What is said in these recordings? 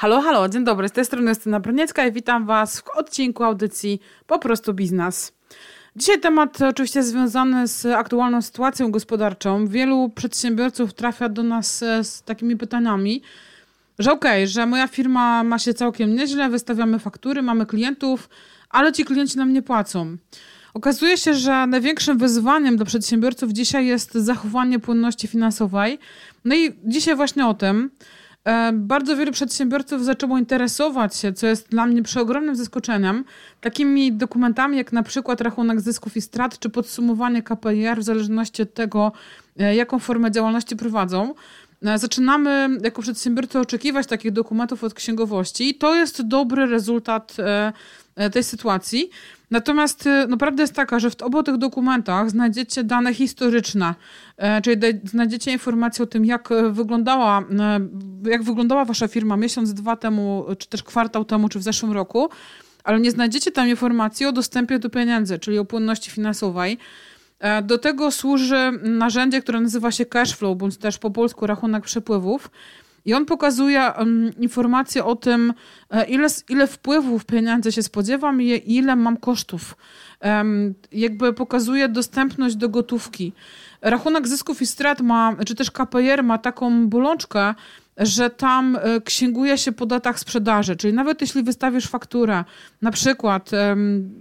Halo, halo, dzień dobry, z tej strony Justyna Broniecka i witam Was w odcinku audycji Po prostu Biznes. Dzisiaj temat oczywiście związany z aktualną sytuacją gospodarczą. Wielu przedsiębiorców trafia do nas e, z takimi pytaniami, że okej, okay, że moja firma ma się całkiem nieźle, wystawiamy faktury, mamy klientów, ale ci klienci nam nie płacą. Okazuje się, że największym wyzwaniem dla przedsiębiorców dzisiaj jest zachowanie płynności finansowej. No i dzisiaj właśnie o tym. E, bardzo wielu przedsiębiorców zaczęło interesować się, co jest dla mnie przeogromnym zaskoczeniem, takimi dokumentami jak na przykład rachunek zysków i strat, czy podsumowanie KPIR w zależności od tego, e, jaką formę działalności prowadzą. E, zaczynamy jako przedsiębiorcy oczekiwać takich dokumentów od księgowości to jest dobry rezultat tej sytuacji. Natomiast no, prawda jest taka, że w obu tych dokumentach znajdziecie dane historyczne, e, czyli znajdziecie informacje o tym, jak e, wyglądała, e, jak wyglądała wasza firma miesiąc, dwa temu, czy też kwartał temu, czy w zeszłym roku, ale nie znajdziecie tam informacji o dostępie do pieniędzy, czyli o płynności finansowej. Do tego służy narzędzie, które nazywa się cashflow, bądź też po polsku rachunek przepływów. I on pokazuje um, informacje o tym, e, ile, ile wpływów pieniędzy się spodziewam i ile mam kosztów. Um, jakby pokazuje dostępność do gotówki. Rachunek zysków i strat ma, czy też KPR ma taką bolączkę, że tam e, księguje się po datach sprzedaży, czyli nawet jeśli wystawisz fakturę na przykład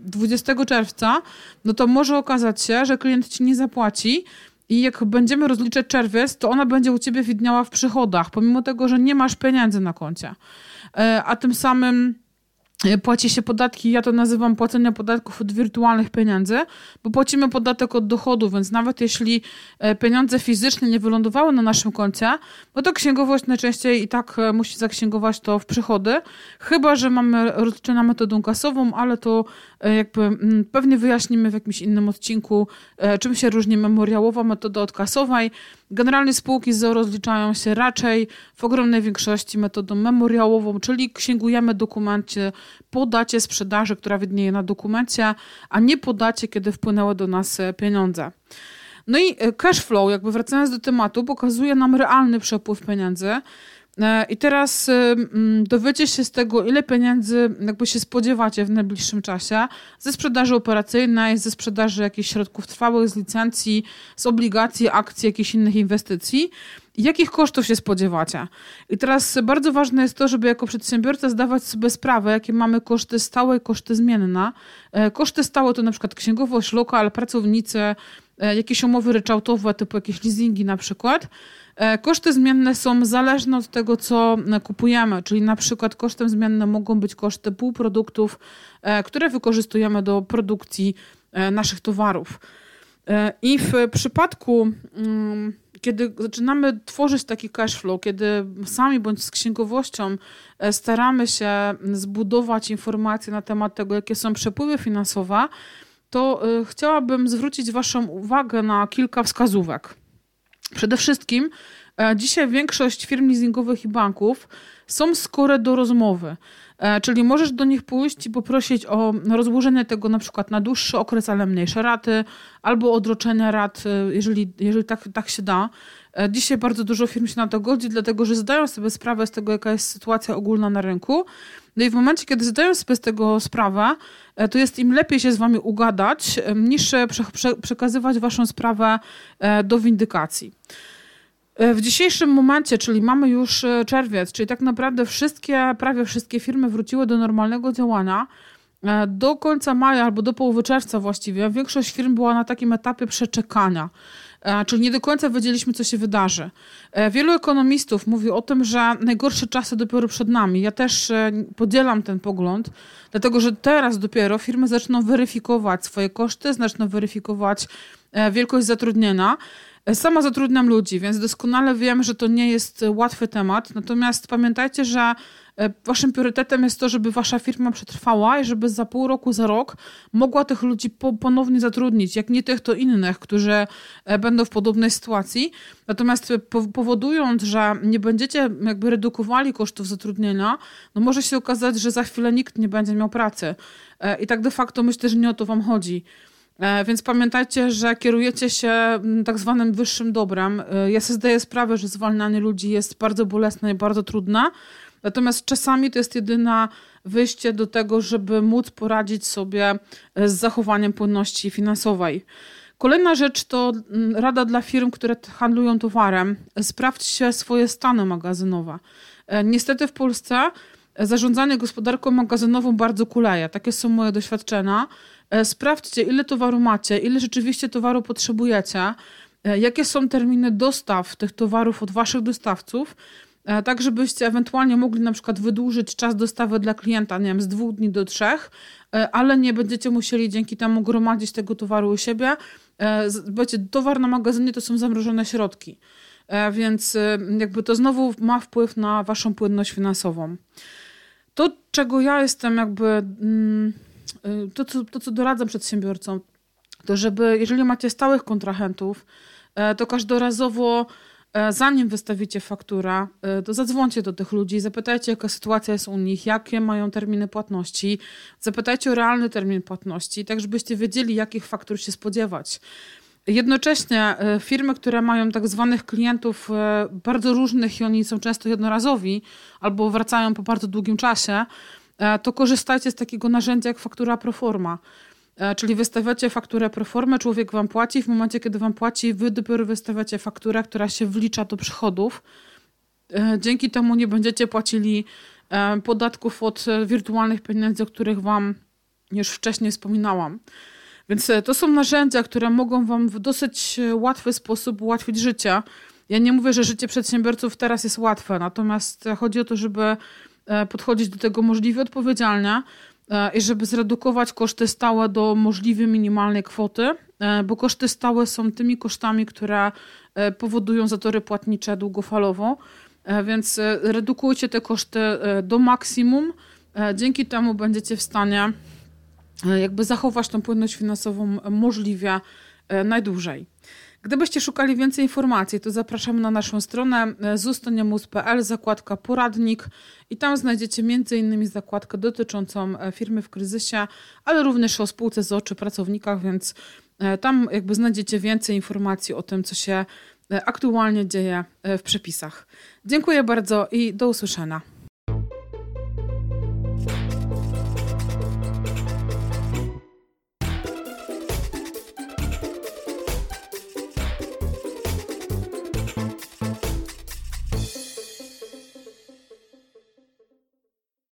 20 czerwca, no to może okazać się, że klient ci nie zapłaci, i jak będziemy rozliczać czerwiec, to ona będzie u ciebie widniała w przychodach, pomimo tego, że nie masz pieniędzy na koncie. E, a tym samym płaci się podatki, ja to nazywam płacenia podatków od wirtualnych pieniędzy, bo płacimy podatek od dochodu, więc nawet jeśli e, pieniądze fizyczne nie wylądowały na naszym koncie, no to księgowość najczęściej i tak e, musi zaksięgować to w przychody, chyba że mamy rozliczenia metodą kasową, ale to jakby mm, pewnie wyjaśnimy w jakimś innym odcinku, czym się różni memoriałowa metoda od kasowej. Generalnie spółki ZO rozliczają się raczej w ogromnej większości metodą memoriałową, czyli księgujemy dokumencie po dacie sprzedaży, która widnieje na dokumencie, a nie po dacie, kiedy wpłynęły do nas e, pieniądze. No i e, cash flow, jakby wracając do tematu, pokazuje nam realny przepływ pieniędzy. E, I teraz dowiecie się z tego, ile pieniędzy jakby się spodziewacie w najbliższym czasie ze sprzedaży operacyjnej, ze sprzedaży jakichś środków trwałych, z licencji, z obligacji, akcji, jakichś innych inwestycji. Jakich kosztów się spodziewacie? I teraz bardzo ważne jest to, żeby jako przedsiębiorca zdawać sobie sprawę, jakie mamy koszty stałe i koszty zmienne. E, koszty stałe to na przykład księgowość, lokal, pracownicy, e, jakieś umowy ryczałtowe, typu jakieś leasingi na przykład. E, koszty zmienne są zależne od tego, co kupujemy, czyli na przykład kosztem zmiennym mogą być koszty półproduktów, które wykorzystujemy do produkcji naszych towarów. I w przypadku mm, kiedy zaczynamy tworzyć taki cash flow, kiedy sami bądź z księgowością e, staramy się zbudować informacje na temat tego, jakie są przepływy finansowe, to e, chciałabym zwrócić Waszą uwagę na kilka wskazówek. Przede wszystkim e, dzisiaj większość firm leasingowych i banków są skore do rozmowy. E, czyli możesz do nich pójść i poprosić o rozłożenie tego na przykład na dłuższy okres, ale mniejsze raty, albo odroczenie rat, e, jeżeli, jeżeli tak, tak się da. Dzisiaj bardzo dużo firm się na to godzi, dlatego że zdają sobie sprawę z tego, jaka jest sytuacja ogólna na rynku. No i w momencie, kiedy zdają sobie z tego sprawę, to jest im lepiej się z wami ugadać, niż przekazywać waszą sprawę do windykacji. E, w dzisiejszym momencie, czyli mamy już e, czerwiec, czyli tak naprawdę wszystkie, prawie wszystkie firmy wróciły do normalnego działania. E, do końca maja albo do połowy czerwca właściwie większość firm była na takim etapie przeczekania, czyli nie do końca wiedzieliśmy, co się wydarzy. Wielu ekonomistów mówi o tym, że najgorsze czasy dopiero przed nami. Ja też podzielam ten pogląd, dlatego że teraz dopiero firmy zaczną weryfikować swoje koszty, zaczną weryfikować wielkość zatrudnienia. Sama zatrudniam ludzi, więc doskonale wiem, że to nie jest łatwy temat. Natomiast pamiętajcie, że e, waszym priorytetem jest to, żeby wasza firma przetrwała i żeby za pół roku, za rok mogła tych ludzi ponownie zatrudnić. Jak nie tych, to innych, którzy e, będą w podobnej sytuacji. Natomiast powodując, że nie będziecie jakby redukowali kosztów zatrudnienia, no może się okazać, że za chwilę nikt nie będzie miał pracy. E, I tak de facto myślę, że nie o to wam chodzi. E, więc pamiętajcie, że kierujecie się mm, tak zwanym wyższym dobrem. E, ja sobie zdaję sprawę, że zwalnianie ludzi jest bardzo bolesne i bardzo trudne. Natomiast czasami to jest jedyna wyjście do tego, żeby móc poradzić sobie z zachowaniem płynności finansowej. Kolejna rzecz to mm, rada dla firm, które handlują towarem. Sprawdźcie swoje stany magazynowe. E, niestety w Polsce zarządzanie gospodarką magazynową bardzo kuleje. Takie są moje doświadczenia. E, sprawdźcie, ile towaru macie, ile rzeczywiście towaru potrzebujecie, e, jakie są terminy dostaw tych towarów od waszych dostawców, tak żebyście ewentualnie mogli na przykład wydłużyć czas dostawy dla klienta, nie wiem, z dwóch dni do trzech, ale nie będziecie musieli dzięki temu gromadzić tego towaru u siebie, Wiecie, towar na magazynie to są zamrożone środki, e, więc e, jakby to znowu ma wpływ na waszą płynność finansową. To, czego ja jestem jakby, mm, e, to co, to co doradzam przedsiębiorcom, to żeby, jeżeli macie stałych kontrahentów, to każdorazowo E, zanim wystawicie fakturę, e, to zadzwońcie do tych ludzi, zapytajcie, jaka sytuacja jest u nich, jakie mają terminy płatności, zapytajcie o realny termin płatności, tak żebyście wiedzieli, jakich faktur się spodziewać. Jednocześnie e, firmy, które mają tak zwanych klientów bardzo różnych i oni są często jednorazowi albo wracają po bardzo długim czasie, to korzystajcie z takiego narzędzia jak faktura proforma. E, czyli wystawiacie fakturę pro formę, człowiek wam płaci, w momencie, kiedy wam płaci, wy dopiero wystawiacie fakturę, która się wlicza do przychodów. E, dzięki temu nie będziecie płacili e, podatków od wirtualnych pieniędzy, o których wam już wcześniej wspominałam. Więc to są narzędzia, które mogą wam w dosyć łatwy sposób ułatwić życie. Ja nie mówię, że życie przedsiębiorców teraz jest łatwe, natomiast chodzi o to, żeby podchodzić do tego możliwie odpowiedzialnie, E, i żeby zredukować koszty stałe do możliwie minimalnej kwoty, e, bo koszty stałe są tymi kosztami, które e, powodują zatory płatnicze długofalowo, więc redukujcie te koszty do maksimum. Dzięki temu będziecie w stanie jakby zachować tą płynność finansową możliwie najdłużej. Gdybyście szukali więcej informacji, to zapraszamy na naszą stronę zustoniemus.pl, zakładka poradnik i tam znajdziecie m.in. zakładkę dotyczącą e, firmy w kryzysie, ale również o spółce z oczy pracownikach, więc e, tam jakby znajdziecie więcej informacji o tym, co się e, aktualnie dzieje w przepisach. Dziękuję bardzo i do usłyszenia.